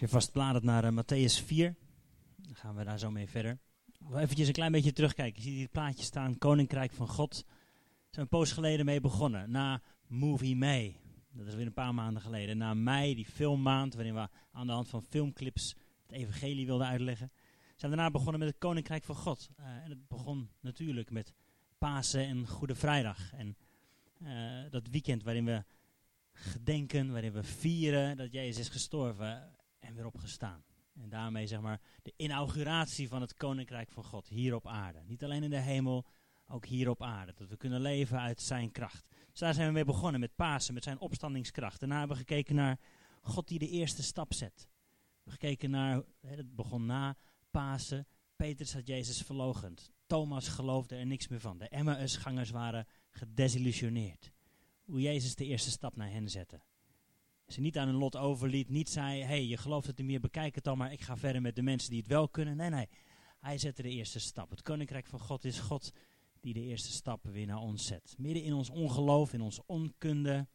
Je vast bladert naar uh, Matthäus 4, dan gaan we daar zo mee verder. Even een klein beetje terugkijken. Je ziet het plaatje staan, Koninkrijk van God. Daar zijn we een poos geleden mee begonnen, na Movie May. Dat is weer een paar maanden geleden. Na mei, die filmmaand, waarin we aan de hand van filmclips het evangelie wilden uitleggen. Zijn we daarna begonnen met het Koninkrijk van God. Uh, en het begon natuurlijk met Pasen en Goede Vrijdag. En uh, dat weekend waarin we gedenken, waarin we vieren dat Jezus is gestorven en weer opgestaan. En daarmee zeg maar de inauguratie van het Koninkrijk van God hier op aarde. Niet alleen in de hemel, ook hier op aarde. Dat we kunnen leven uit zijn kracht. Dus daar zijn we mee begonnen met Pasen, met zijn opstandingskracht. Daarna hebben we gekeken naar God die de eerste stap zet. We hebben gekeken naar, het begon na Pasen, Petrus had Jezus verlogend. Thomas geloofde er niks meer van. De Emmausgangers waren gedesillusioneerd. Hoe Jezus de eerste stap naar hen zette. Ze niet aan hun lot overliet, niet zei, hey, je gelooft het niet meer, bekijk het dan maar, ik ga verder met de mensen die het wel kunnen. Nee, nee, hij zette de eerste stap. Het koninkrijk van God is God die de eerste stap weer naar ons zet. Midden in ons ongeloof, in onze onkunde,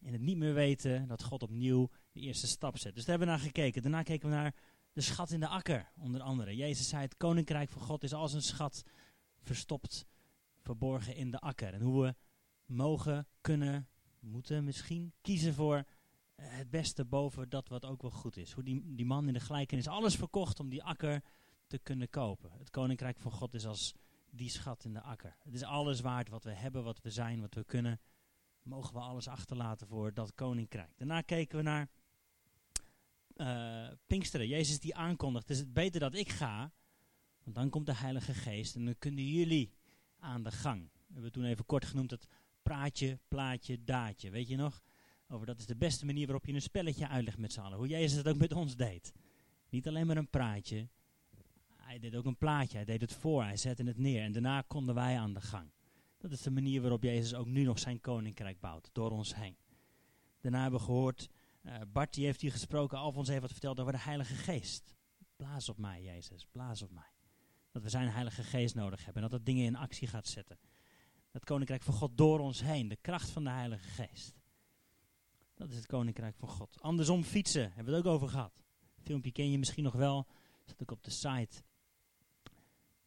in het niet meer weten, dat God opnieuw de eerste stap zet. Dus daar hebben we naar gekeken. Daarna keken we naar de schat in de akker, onder andere. Jezus zei, het koninkrijk van God is als een schat verstopt, verborgen in de akker. En hoe we mogen, kunnen, moeten misschien kiezen voor eh, het beste boven dat wat ook wel goed is. Hoe die, die man in de gelijkenis alles verkocht om die akker te kunnen kopen. Het koninkrijk van God is als die schat in de akker. Het is alles waard wat we hebben, wat we zijn, wat we kunnen. Mogen we alles achterlaten voor dat koninkrijk. Daarna keken we naar uh, Pinksteren. Jezus die aankondigt, het is beter dat ik ga, want dan komt de Heilige Geest en dan kunnen jullie aan de gang. We hebben toen even kort genoemd het praatje, plaatje, daadje. Weet je nog? Over dat is de beste manier waarop je een spelletje uitlegt met z'n allen. Hoe Jezus het ook met ons deed. Niet alleen maar een praatje. Hij deed ook een plaatje. Hij deed het voor. Hij zette het neer. En daarna konden wij aan de gang. Dat is de manier waarop Jezus ook nu nog zijn koninkrijk bouwt. Door ons heen. Daarna hebben we gehoord. Uh, Bart heeft hier gesproken. Alfons heeft wat verteld over de Heilige Geest. Blaas op mij, Jezus. Blaas op mij. Dat we zijn Heilige Geest nodig hebben. En dat dat dingen in actie gaat zetten het koninkrijk van God door ons heen. De kracht van de Heilige Geest. Dat is het koninkrijk van God. Andersom fietsen, hebben we het ook over gehad. filmpje ken je misschien nog wel. Zat ook op de site.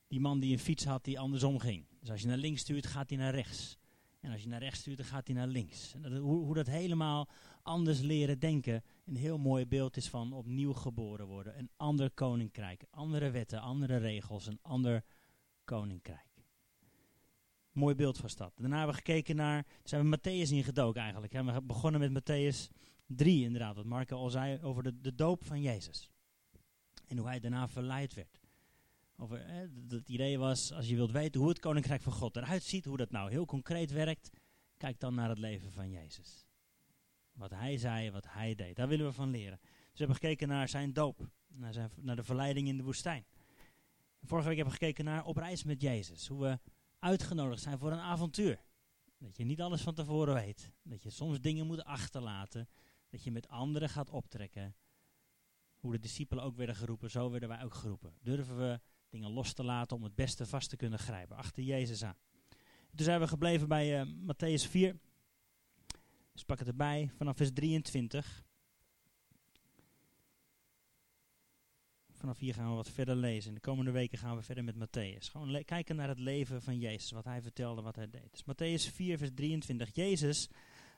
Die man die een fiets had die andersom ging. Dus als je naar links stuurt, gaat hij naar rechts. En als je naar rechts stuurt, dan gaat hij naar links. En dat, hoe, hoe dat helemaal anders leren denken. Een heel mooi beeld is van opnieuw geboren worden. Een ander koninkrijk. Andere wetten, andere regels. Een ander koninkrijk. Mooi beeld van stad. Daarna hebben we gekeken naar, zijn we Matthäus ingedoken eigenlijk. We hebben begonnen met Matthäus 3 inderdaad, wat Marco al zei over de, de doop van Jezus. En hoe hij daarna verleid werd. Over, eh, het idee was, als je wilt weten hoe het koninkrijk van God eruit ziet, hoe dat nou heel concreet werkt, kijk dan naar het leven van Jezus. Wat hij zei, wat hij deed. Daar willen we van leren. Dus we hebben gekeken naar zijn doop, naar, zijn, naar de verleiding in de woestijn. Vorige week hebben we gekeken naar op reis met Jezus. Hoe we uitgenodigd zijn voor een avontuur. Dat je niet alles van tevoren weet. Dat je soms dingen moet achterlaten. Dat je met anderen gaat optrekken. Hoe de discipelen ook werden geroepen, zo werden wij ook geroepen. Durven we dingen los te laten om het beste vast te kunnen grijpen. Achter Jezus aan. Toen zijn we gebleven bij uh, Matthäus 4. Dus pak het erbij vanaf vers 23. Vanaf hier gaan we wat verder lezen. In de komende weken gaan we verder met Matthäus. Gewoon kijken naar het leven van Jezus, wat hij vertelde, wat hij deed. Dus Matthäus 4, vers 23. Jezus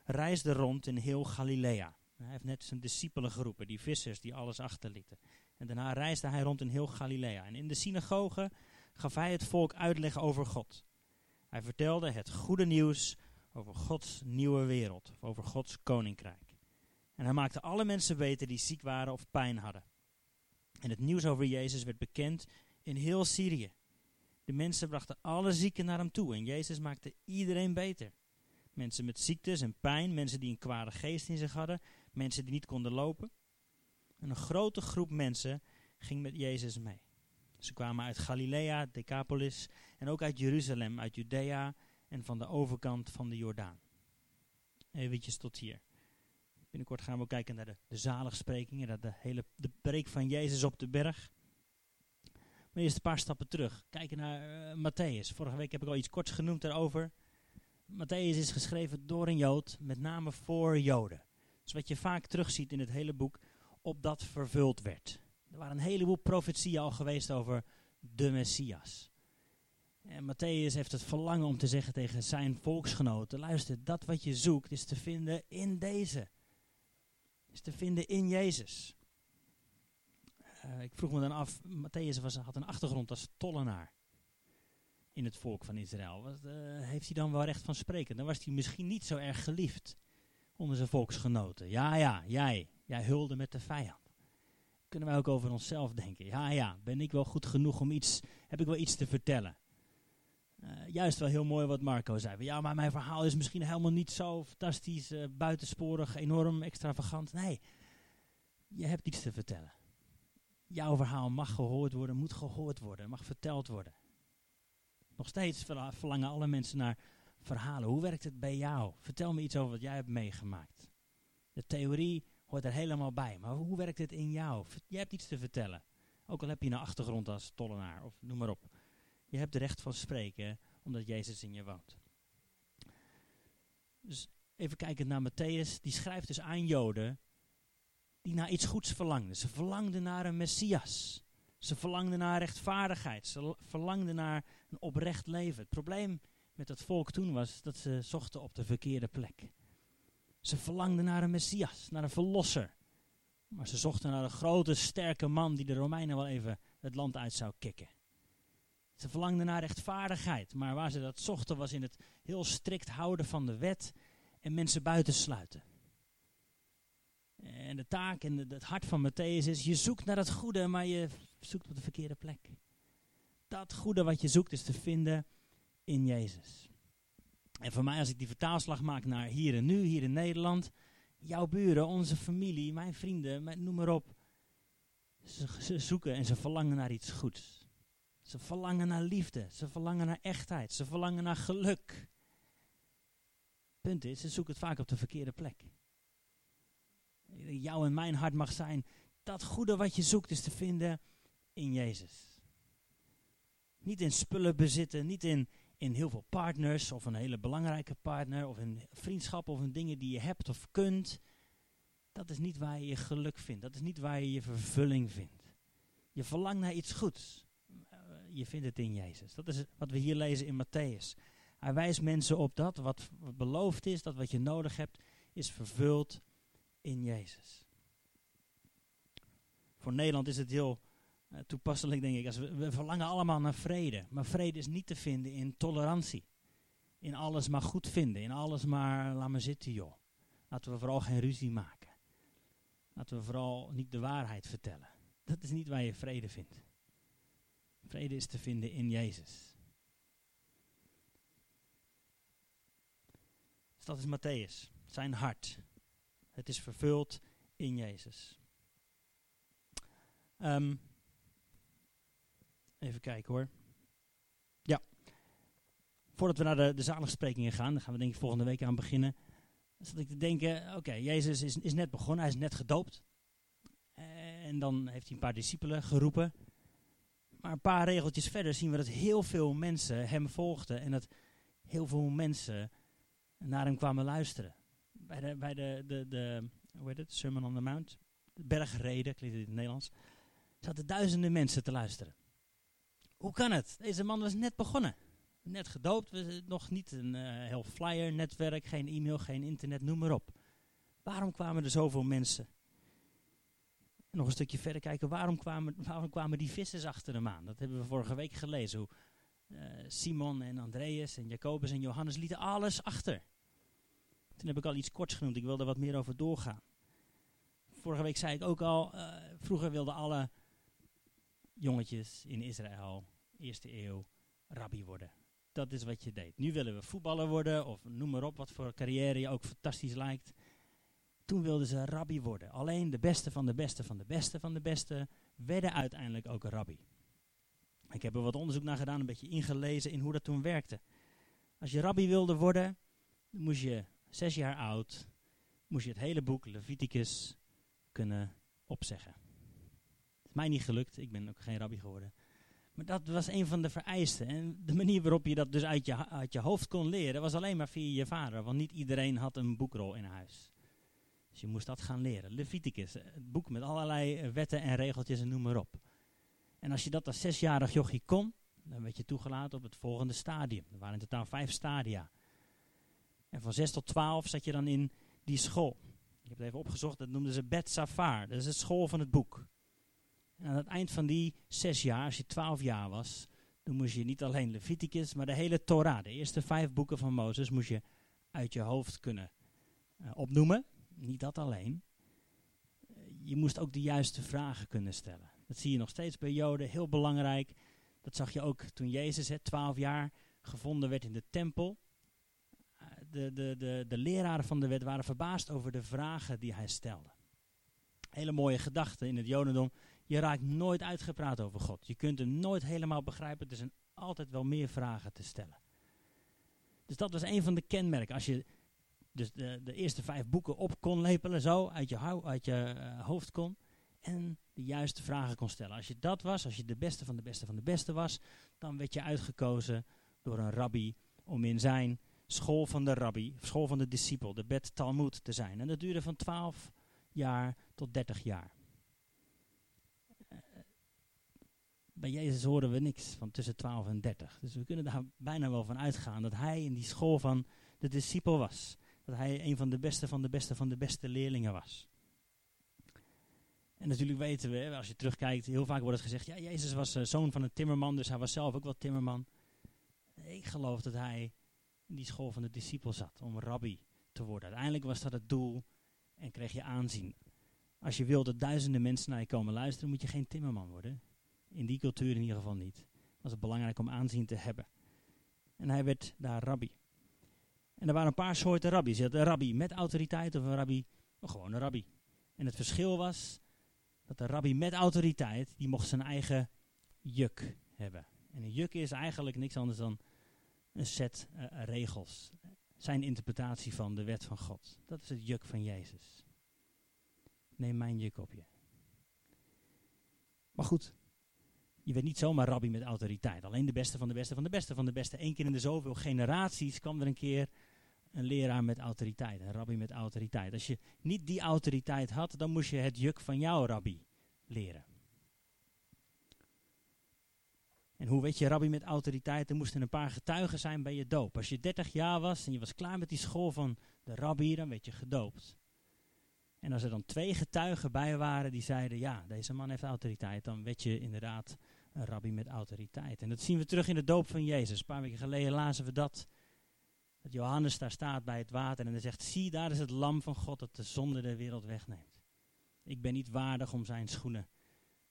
reisde rond in heel Galilea. Hij heeft net zijn discipelen geroepen, die vissers die alles achterlieten. En daarna reisde hij rond in heel Galilea. En in de synagoge gaf hij het volk uitleg over God. Hij vertelde het goede nieuws over Gods nieuwe wereld, over Gods koninkrijk. En hij maakte alle mensen weten die ziek waren of pijn hadden. En het nieuws over Jezus werd bekend in heel Syrië. De mensen brachten alle zieken naar hem toe en Jezus maakte iedereen beter. Mensen met ziektes en pijn, mensen die een kwade geest in zich hadden, mensen die niet konden lopen. En een grote groep mensen ging met Jezus mee. Ze kwamen uit Galilea, Decapolis en ook uit Jeruzalem, uit Judea en van de overkant van de Jordaan. Eventjes tot hier. Binnenkort gaan we ook kijken naar de, de zaligsprekingen, naar de hele de preek van Jezus op de berg. Maar eerst een paar stappen terug. Kijken naar uh, Matthäus. Vorige week heb ik al iets korts genoemd daarover. Matthäus is geschreven door een Jood, met name voor Joden. Dus wat je vaak terugziet in het hele boek, opdat vervuld werd. Er waren een heleboel profetieën al geweest over de Messias. En Matthäus heeft het verlangen om te zeggen tegen zijn volksgenoten: luister, dat wat je zoekt is te vinden in deze. Is te vinden in Jezus. Uh, ik vroeg me dan af, Matthäus was, had een achtergrond als tollenaar in het volk van Israël. Wat, uh, heeft hij dan wel recht van spreken? Dan was hij misschien niet zo erg geliefd onder zijn volksgenoten. Ja, ja, jij, jij hulde met de vijand. Kunnen wij ook over onszelf denken? Ja, ja, ben ik wel goed genoeg om iets, heb ik wel iets te vertellen? Uh, juist wel heel mooi wat Marco zei. Ja, maar mijn verhaal is misschien helemaal niet zo fantastisch, uh, buitensporig, enorm, extravagant. Nee, je hebt iets te vertellen. Jouw verhaal mag gehoord worden, moet gehoord worden, mag verteld worden. Nog steeds verlangen alle mensen naar verhalen. Hoe werkt het bij jou? Vertel me iets over wat jij hebt meegemaakt. De theorie hoort er helemaal bij, maar hoe werkt het in jou? Je hebt iets te vertellen. Ook al heb je een achtergrond als tollenaar of noem maar op. Je hebt recht van spreken omdat Jezus in je woont. Dus even kijken naar Matthäus. Die schrijft dus aan Joden die naar iets goeds verlangden. Ze verlangden naar een Messias. Ze verlangden naar rechtvaardigheid. Ze verlangden naar een oprecht leven. Het probleem met het volk toen was dat ze zochten op de verkeerde plek. Ze verlangden naar een Messias, naar een verlosser. Maar ze zochten naar een grote, sterke man die de Romeinen wel even het land uit zou kicken. Ze verlangden naar rechtvaardigheid, maar waar ze dat zochten was in het heel strikt houden van de wet en mensen buitensluiten. En de taak en het hart van Matthäus is, je zoekt naar het goede, maar je zoekt op de verkeerde plek. Dat goede wat je zoekt is te vinden in Jezus. En voor mij als ik die vertaalslag maak naar hier en nu, hier in Nederland, jouw buren, onze familie, mijn vrienden, noem maar op. Ze, ze zoeken en ze verlangen naar iets goeds. Ze verlangen naar liefde, ze verlangen naar echtheid, ze verlangen naar geluk. Punt is, ze zoeken het vaak op de verkeerde plek. Jouw en mijn hart mag zijn, dat goede wat je zoekt is te vinden in Jezus. Niet in spullen bezitten, niet in, in heel veel partners of een hele belangrijke partner of in vriendschap of in dingen die je hebt of kunt. Dat is niet waar je je geluk vindt. Dat is niet waar je je vervulling vindt. Je verlangt naar iets goeds. Je vindt het in Jezus. Dat is wat we hier lezen in Matthäus. Hij wijst mensen op dat wat, beloofd is, dat wat je nodig hebt, is vervuld in Jezus. Voor Nederland is het heel uh, toepasselijk, denk ik. Als we, we verlangen allemaal naar vrede. Maar vrede is niet te vinden in tolerantie. In alles maar goed vinden. In alles maar, laat maar zitten joh. Laten we vooral geen ruzie maken. Laten we vooral niet de waarheid vertellen. Dat is niet waar je vrede vindt. Vrede is te vinden in Jezus. Dus dat is Matthäus, zijn hart. Het is vervuld in Jezus. Um, even kijken hoor. Ja. Voordat we naar de, de zaligsprekingen gaan, dan gaan we denk ik volgende week aan beginnen. Zat ik te denken, oké, Jezus is, is net begonnen, hij is net gedoopt. En dan heeft hij een paar discipelen geroepen. Maar een paar regeltjes verder zien we dat heel veel mensen hem volgden. En dat heel veel mensen naar hem kwamen luisteren bij de, bij de, de, de hoe heet het, Sermon on the Mount, de bergreden, klinkt het in het Nederlands, zaten duizenden mensen te luisteren. Hoe kan het? Deze man was net begonnen. Net gedoopt, nog niet een uh, heel flyer, netwerk, geen e-mail, geen internet, noem maar op. Waarom kwamen er zoveel mensen? Nog een stukje verder kijken, waarom kwamen, waarom kwamen die vissers achter hem aan? Dat hebben we vorige week gelezen, hoe uh, Simon en Andreas en Jacobus en Johannes lieten alles achter. Toen heb ik al iets korts genoemd, ik wil er wat meer over doorgaan. Vorige week zei ik ook al, uh, vroeger wilden alle jongetjes in Israël, eerste eeuw, rabbi worden. Dat is wat je deed. Nu willen we voetballer worden, of noem maar op wat voor carrière je ook fantastisch lijkt. Toen wilden ze rabbi worden. Alleen de beste van de beste van de beste van de beste werden uiteindelijk ook rabbi. Ik heb er wat onderzoek naar gedaan, een beetje ingelezen in hoe dat toen werkte. Als je rabbi wilde worden, moest je zes jaar oud, moest je het hele boek Leviticus kunnen opzeggen. Het is mij niet gelukt, ik ben ook geen rabbi geworden. Maar dat was een van de vereisten. En de manier waarop je dat dus uit je, uit je hoofd kon leren, was alleen maar via je vader. Want niet iedereen had een boekrol in huis. Dus je moest dat gaan leren. Leviticus, het boek met allerlei wetten en regeltjes en noem maar op. En als je dat als zesjarig jochie kon, dan werd je toegelaten op het volgende stadium. Er waren in totaal vijf stadia. En van 6 tot 12 zat je dan in die school. Ik heb het even opgezocht, dat noemden ze Bet Safar. Dat is het school van het boek. En aan het eind van die zes jaar, als je 12 jaar was, dan moest je niet alleen Leviticus, maar de hele Torah, de eerste vijf boeken van Mozes, moest je uit je hoofd kunnen uh, opnoemen. Niet dat alleen. je moest ook de juiste vragen kunnen stellen. Dat zie je nog steeds bij Joden, heel belangrijk. Dat zag je ook toen Jezus, hè, 12 jaar, gevonden werd in de tempel. Uh, de, de, de, de leraren van de wet waren verbaasd over de vragen die hij stelde. Hele mooie gedachte in het Jodendom. Je raakt nooit uitgepraat over God. Je kunt hem nooit helemaal begrijpen. Er zijn altijd wel meer vragen te stellen. Dus dat was een van de kenmerken. Als je dus de, de eerste vijf boeken op kon lepelen, zo uit je, uit je uh, hoofd kon. En de juiste vragen kon stellen. Als je dat was, als je de beste van de beste van de beste was, dan werd je uitgekozen door een rabbi om in zijn school van de rabbi, school van de discipel, de Bet Talmud te zijn. En dat duurde van 12 jaar tot 30 jaar. bij Jezus horen we niks van tussen 12 en 30. Dus we kunnen daar bijna wel van uitgaan dat hij in die school van de discipel was. Dat hij een van de beste van de beste van de beste leerlingen was. En natuurlijk weten we, als je terugkijkt, heel vaak wordt het gezegd, ja, Jezus was uh, zoon van een timmerman, dus hij was zelf ook wel timmerman. Ik geloof dat hij in die school van de discipel zat, om rabbi te worden. Uiteindelijk was dat het doel en kreeg je aanzien. Als je wil dat duizenden mensen naar je komen luisteren, moet je geen timmerman worden. In die cultuur in ieder geval niet. Was het belangrijk om aanzien te hebben. En hij werd daar rabbi. En er waren een paar soorten rabbies. Je had een rabbi met autoriteit of een rabbi, oh, gewoon een rabbi. En het verschil was dat de rabbi met autoriteit, die mocht zijn eigen juk hebben. En een juk is eigenlijk niks anders dan een set uh, regels. Zijn interpretatie van de wet van God. Dat is het juk van Jezus. Neem mijn juk op je. Maar goed, je werd niet zomaar rabbi met autoriteit. Alleen de beste van de beste van de beste van de beste. Eén keer in de zoveel generaties kwam er een keer een leraar met autoriteit. Een rabbi met autoriteit. Als je niet die autoriteit had, dan moest je het juk van jouw rabbi leren. En hoe weet je rabbi met autoriteit? Er moesten een paar getuigen zijn bij je doop. Als je 30 jaar was en je was klaar met die school van de rabbi, dan werd je gedoopt. En als er dan twee getuigen bij waren die zeiden, ja, deze man heeft autoriteit, dan werd je inderdaad een rabbi met autoriteit. En dat zien we terug in de doop van Jezus. Een paar weken geleden lazen we dat. Johannes daar staat bij het water en hij zegt, zie daar is het lam van God dat de zonde der wereld wegneemt. Ik ben niet waardig om zijn schoenen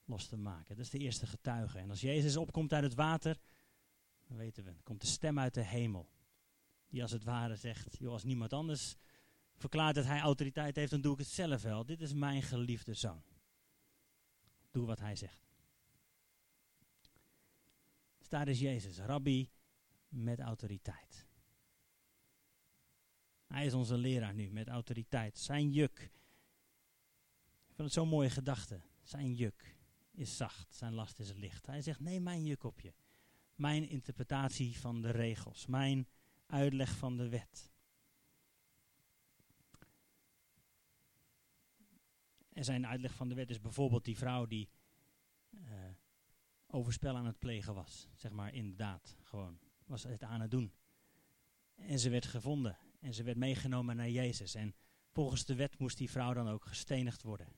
los te maken. Dat is de eerste getuige. En als Jezus opkomt uit het water, dan weten we, komt de stem uit de hemel. Die als het ware zegt, joh, als niemand anders verklaart dat hij autoriteit heeft, dan doe ik het zelf wel. Dit is mijn geliefde zoon. Doe wat hij zegt. Dus daar is Jezus, rabbi met autoriteit. Hij is onze leraar nu met autoriteit. Zijn juk. Ik vind het zo'n mooie gedachte. Zijn juk is zacht, zijn last is licht. Hij zegt: Neem mijn juk op je. Mijn interpretatie van de regels, mijn uitleg van de wet. En zijn uitleg van de wet is bijvoorbeeld die vrouw die uh, overspel aan het plegen was. Zeg maar inderdaad, gewoon was het aan het doen. En ze werd gevonden en ze werd meegenomen naar Jezus. En volgens de wet moest die vrouw dan ook gestenigd worden.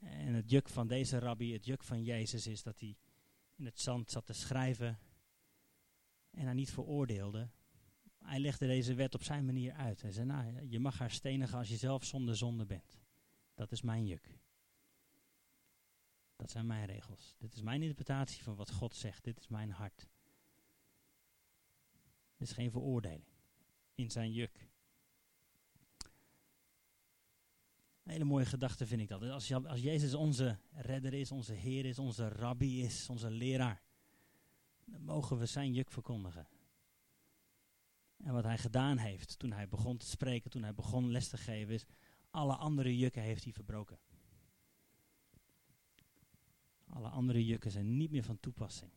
En het juk van deze rabbi, het juk van Jezus, is dat hij in het zand zat te schrijven en haar niet veroordeelde. Hij legde deze wet op zijn manier uit. Hij zei, nou, je mag haar stenigen als je zelf zonder zonde bent. Dat is mijn juk. Dat zijn mijn regels. Dit is mijn interpretatie van wat God zegt. Dit is mijn hart. Dit is geen veroordeling. In zijn juk. Hele mooie gedachte vind ik dat. Als, als Jezus onze redder is, onze Heer is, onze rabbi is, onze leraar. Dan mogen we zijn juk verkondigen. En wat hij gedaan heeft toen hij begon te spreken, toen hij begon les te geven, is alle andere jukken heeft hij verbroken. Alle andere jukken zijn niet meer van toepassing.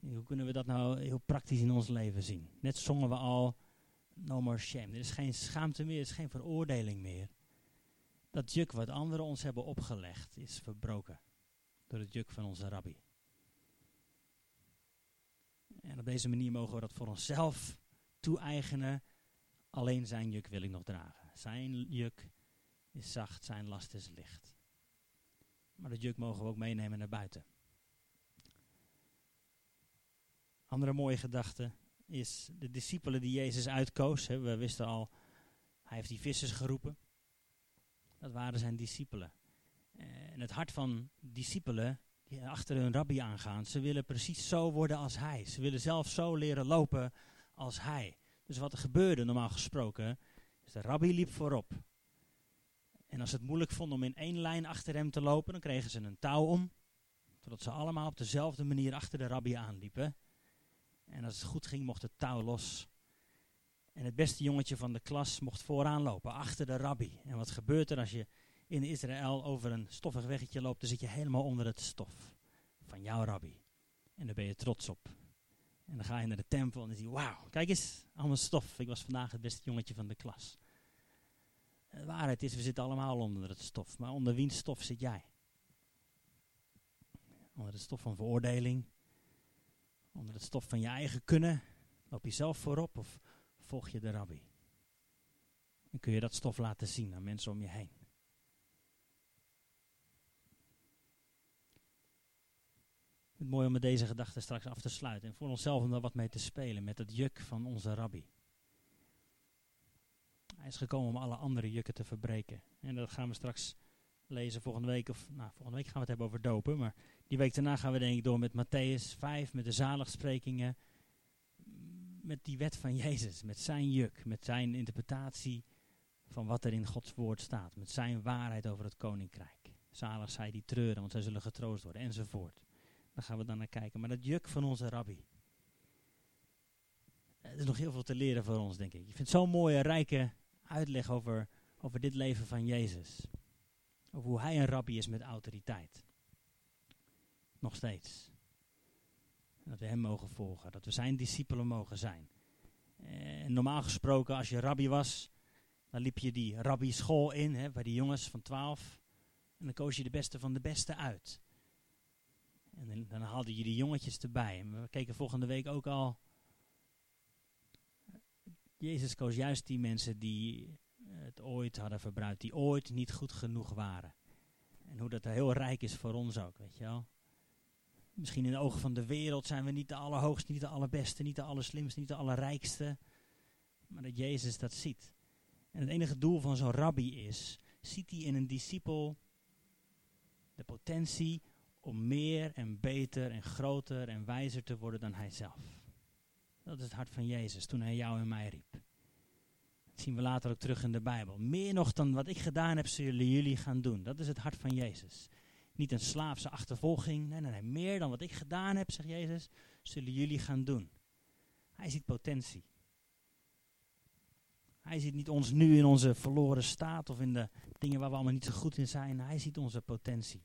hoe kunnen we dat nou heel praktisch in ons leven zien? Net zongen we al, No more shame. Er is geen schaamte meer, er is geen veroordeling meer. Dat juk wat anderen ons hebben opgelegd is verbroken door het juk van onze rabbi. En op deze manier mogen we dat voor onszelf toe-eigenen. Alleen zijn juk wil ik nog dragen. Zijn juk is zacht, zijn last is licht. Maar dat juk mogen we ook meenemen naar buiten. Andere mooie gedachte is de discipelen die Jezus uitkoos. Hè, we wisten al, hij heeft die vissers geroepen. Dat waren zijn discipelen. En het hart van discipelen die achter hun rabbi aangaan, ze willen precies zo worden als hij. Ze willen zelf zo leren lopen als hij. Dus wat er gebeurde, normaal gesproken, is de rabbi liep voorop. En als het moeilijk vonden om in één lijn achter hem te lopen, dan kregen ze een touw om. Zodat ze allemaal op dezelfde manier achter de rabbi aanliepen. En als het goed ging, mocht het touw los. En het beste jongetje van de klas mocht vooraan lopen, achter de rabbi. En wat gebeurt er als je in Israël over een stoffig weggetje loopt? Dan zit je helemaal onder het stof van jouw rabbi. En daar ben je trots op. En dan ga je naar de tempel en dan zie je, wauw, kijk eens, allemaal stof. Ik was vandaag het beste jongetje van de klas. De waarheid is, we zitten allemaal onder het stof. Maar onder wiens stof zit jij? Onder het stof van veroordeling, onder het stof van je eigen kunnen? Loop je zelf voorop of volg je de rabbi? En kun je dat stof laten zien aan mensen om je heen? Het mooi om met deze gedachten straks af te sluiten en voor onszelf om daar wat mee te spelen met het juk van onze rabbi. Hij is gekomen om alle andere jukken te verbreken. En dat gaan we straks lezen volgende week. Of nou, volgende week gaan we het hebben over dopen. Maar die week daarna gaan we denk ik door met Matthäus 5, met de zaligsprekingen. Met die wet van Jezus, met zijn juk, met zijn interpretatie van wat er in Gods woord staat. Met zijn waarheid over het koninkrijk. Zalig zij die treuren, want zij zullen getroost worden, enzovoort. Daar gaan we dan naar kijken. Maar dat juk van onze rabbi. Er is nog heel veel te leren voor ons, denk ik. Ik vind zo'n mooie, rijke uitleg over, over dit leven van Jezus. Over hoe hij een rabbi is met autoriteit. Nog steeds. Dat we hem mogen volgen. Dat we zijn discipelen mogen zijn. En normaal gesproken, als je rabbi was, dan liep je die rabbi school in, hè, bij die jongens van twaalf. En dan koos je de beste van de beste uit. En dan, dan haalde je die jongetjes erbij. En we keken volgende week ook al. Jezus koos juist die mensen die het ooit hadden verbruikt, die ooit niet goed genoeg waren. En hoe dat heel rijk is voor ons ook, weet je wel. Misschien in de ogen van de wereld zijn we niet de allerhoogste, niet de allerbeste, niet de allerslimste, niet de allerrijkste. Maar dat Jezus dat ziet. En het enige doel van zo'n rabbi is, ziet hij in een discipel de potentie om meer en beter en groter en wijzer te worden dan hij zelf. Dat is het hart van Jezus toen hij jou en mij riep. Dat zien we later ook terug in de Bijbel. Meer nog dan wat ik gedaan heb, zullen jullie gaan doen. Dat is het hart van Jezus. Niet een slaafse achtervolging. Nee, nee, nee. Meer dan wat ik gedaan heb, zegt Jezus, zullen jullie gaan doen. Hij ziet potentie. Hij ziet niet ons nu in onze verloren staat of in de dingen waar we allemaal niet zo goed in zijn. Hij ziet onze potentie.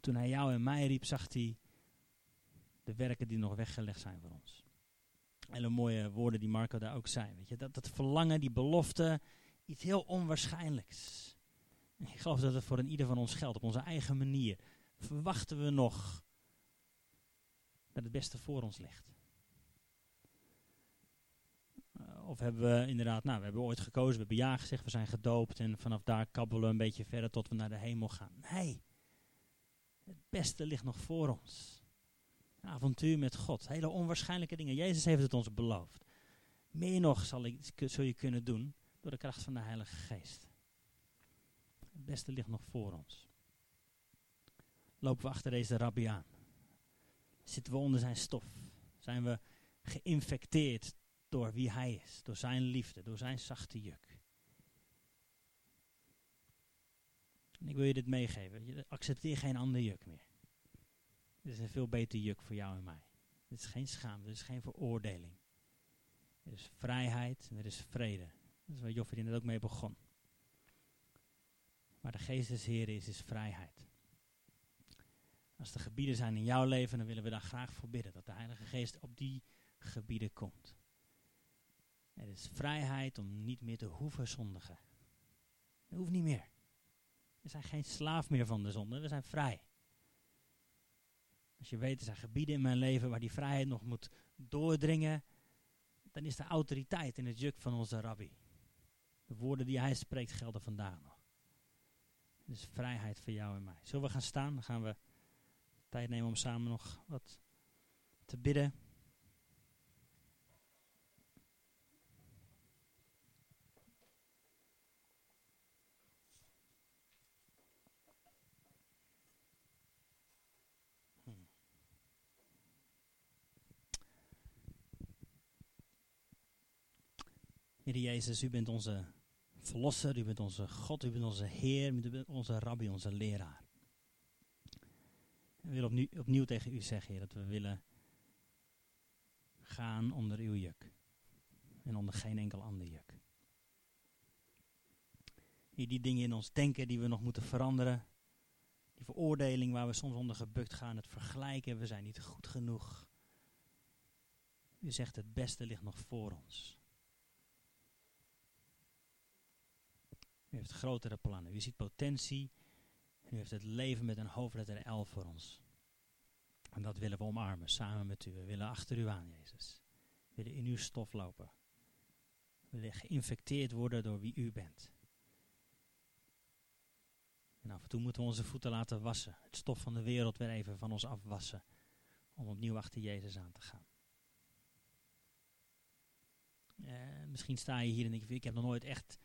Toen hij jou en mij riep, zag hij de werken die nog weggelegd zijn voor ons. Hele mooie woorden die Marco daar ook zei. Weet je, dat, dat verlangen, die belofte, iets heel onwaarschijnlijks. Ik geloof dat het voor een ieder van ons geldt, op onze eigen manier. Verwachten we nog dat het beste voor ons ligt? Uh, of hebben we inderdaad, nou, we hebben ooit gekozen, we hebben ja gezegd, we zijn gedoopt en vanaf daar kabbelen we een beetje verder tot we naar de hemel gaan. Nee, het beste ligt nog voor ons. Een avontuur met God, hele onwaarschijnlijke dingen. Jezus heeft het ons beloofd. Meer nog zal ik, zul je kunnen doen door de kracht van de Heilige Geest. Het beste ligt nog voor ons. Lopen we achter deze rabbi aan? Zitten we onder zijn stof? Zijn we geïnfecteerd door wie hij is, door zijn liefde, door zijn zachte juk? En ik wil je dit meegeven. Je accepteer geen ander juk meer. Dit is een veel beter juk voor jou en mij. Dit is geen schaamte, dit is geen veroordeling. Er is vrijheid en er is vrede. Dat is waar Joffrey net ook mee begon. Maar de geest des Heren is, is vrijheid. Als er gebieden zijn in jouw leven, dan willen we daar graag voor bidden. Dat de Heilige Geest op die gebieden komt. Er is vrijheid om niet meer te hoeven zondigen. Dat hoeft niet meer. We zijn geen slaaf meer van de zonde, we zijn vrij. Als je weet, er zijn gebieden in mijn leven waar die vrijheid nog moet doordringen, dan is de autoriteit in het juk van onze rabbi. De woorden die hij spreekt gelden vandaag. Dus vrijheid voor jou en mij. Zullen we gaan staan? Dan gaan we tijd nemen om samen nog wat te bidden. Heer Jezus, u bent onze verlosser, u bent onze God, u bent onze Heer, u bent onze rabbi, onze leraar. We willen opnieuw, opnieuw tegen u zeggen, Heer, dat we willen gaan onder uw juk. En onder geen enkel ander juk. Die dingen in ons denken die we nog moeten veranderen. Die veroordeling waar we soms onder gebukt gaan, het vergelijken, we zijn niet goed genoeg. U zegt het beste ligt nog voor ons. U heeft grotere plannen. U ziet potentie. En u heeft het leven met een hoofdletter L voor ons. En dat willen we omarmen, samen met u. We willen achter u aan, Jezus. We willen in uw stof lopen. We willen geïnfecteerd worden door wie u bent. En af en toe moeten we onze voeten laten wassen. Het stof van de wereld weer even van ons afwassen. Om opnieuw achter Jezus aan te gaan. Eh, misschien sta je hier en denk je, ik heb nog nooit echt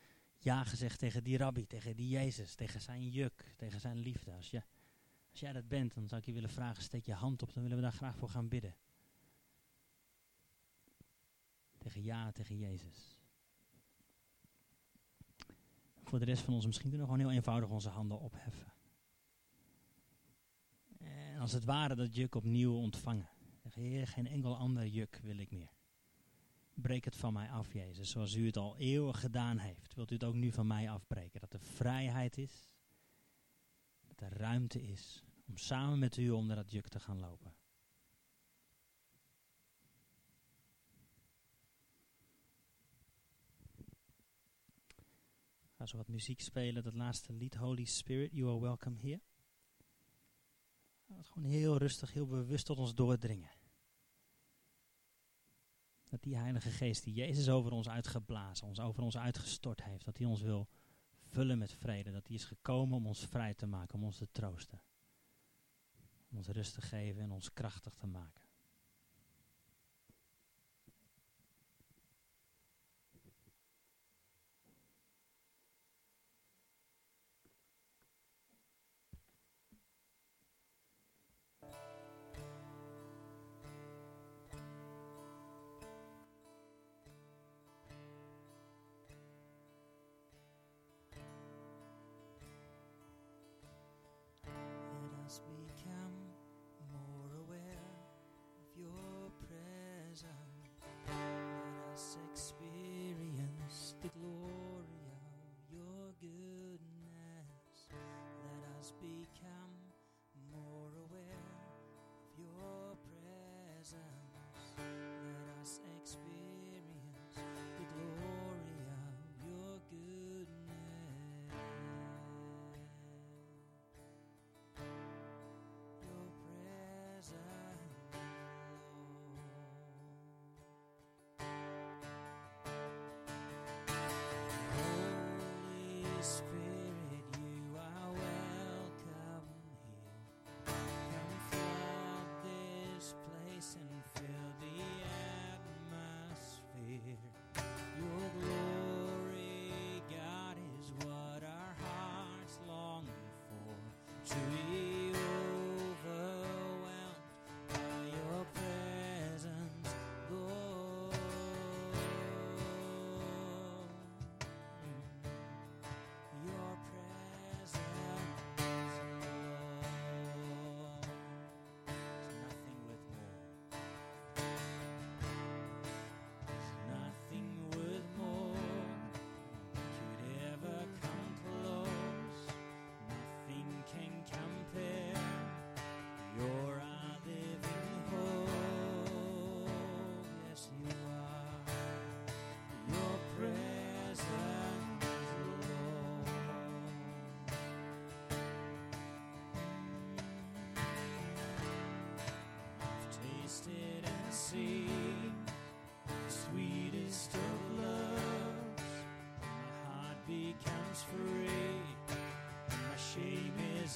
ja gezegd tegen die rabbi, tegen die Jezus, tegen zijn juk, tegen zijn liefde. Als, als jij dat bent, dan zou ik je willen vragen, steek je hand op, dan willen we daar graag voor gaan bidden. Tegen ja, tegen Jezus. Voor de rest van ons misschien kunnen we gewoon heel eenvoudig onze handen opheffen. En als het ware dat juk opnieuw ontvangen. Geen enkel ander juk wil ik meer. Breek het van mij af, Jezus, zoals u het al eeuwen gedaan heeft. Wilt u het ook nu van mij afbreken? Dat er vrijheid is, dat er ruimte is om samen met u onder dat juk te gaan lopen. Ga zo wat muziek spelen, dat laatste lied, Holy Spirit, You Are Welcome Here. Gewoon heel rustig, heel bewust tot ons doordringen. Dat die Heilige Geest die Jezus over ons uitgeblazen, ons over ons uitgestort heeft, dat hij ons wil vullen met vrede. Dat hij is gekomen om ons vrij te maken, om ons te troosten. Om ons rust te geven en ons krachtig te maken.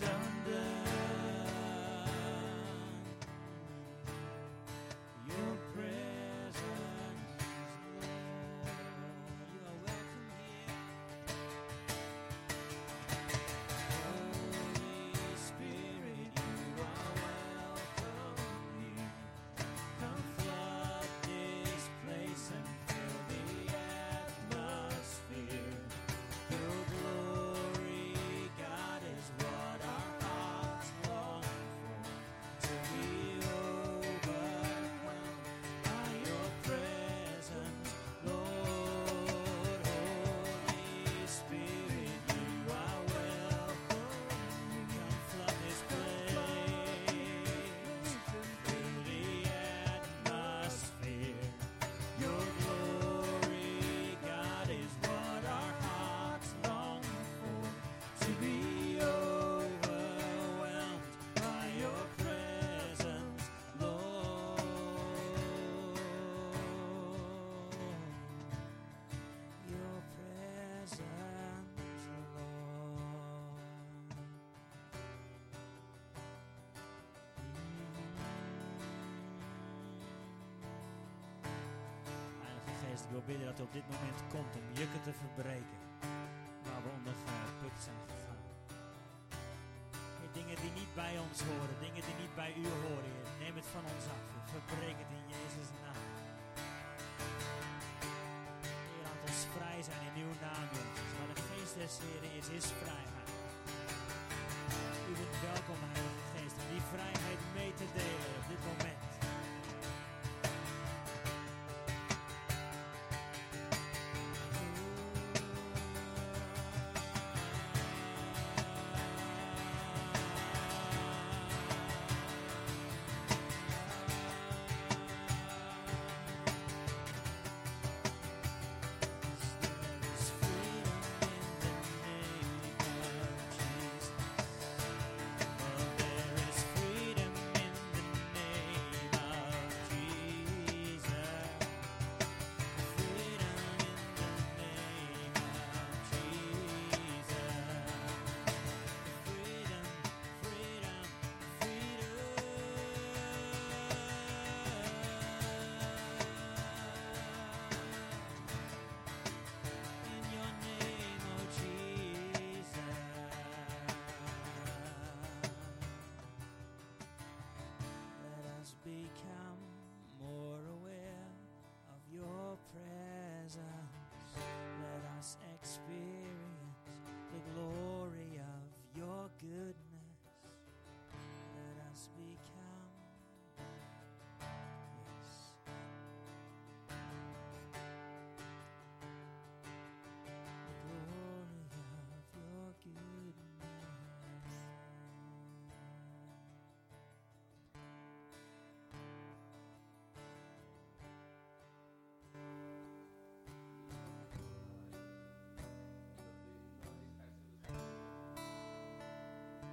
myself Ik wil bidden dat u op dit moment komt om jukken te verbreken. Waar we onder geput zijn gegaan. Dingen die niet bij ons horen, dingen die niet bij u horen, Neem het van ons af, Heer. Verbreek het in Jezus' naam. Heer, laat ons vrij zijn in uw naam, Jezus. Waar de geest des Heeren is, is vrijheid. U bent welkom, Heilige Geest, om die vrijheid mee te delen op dit moment.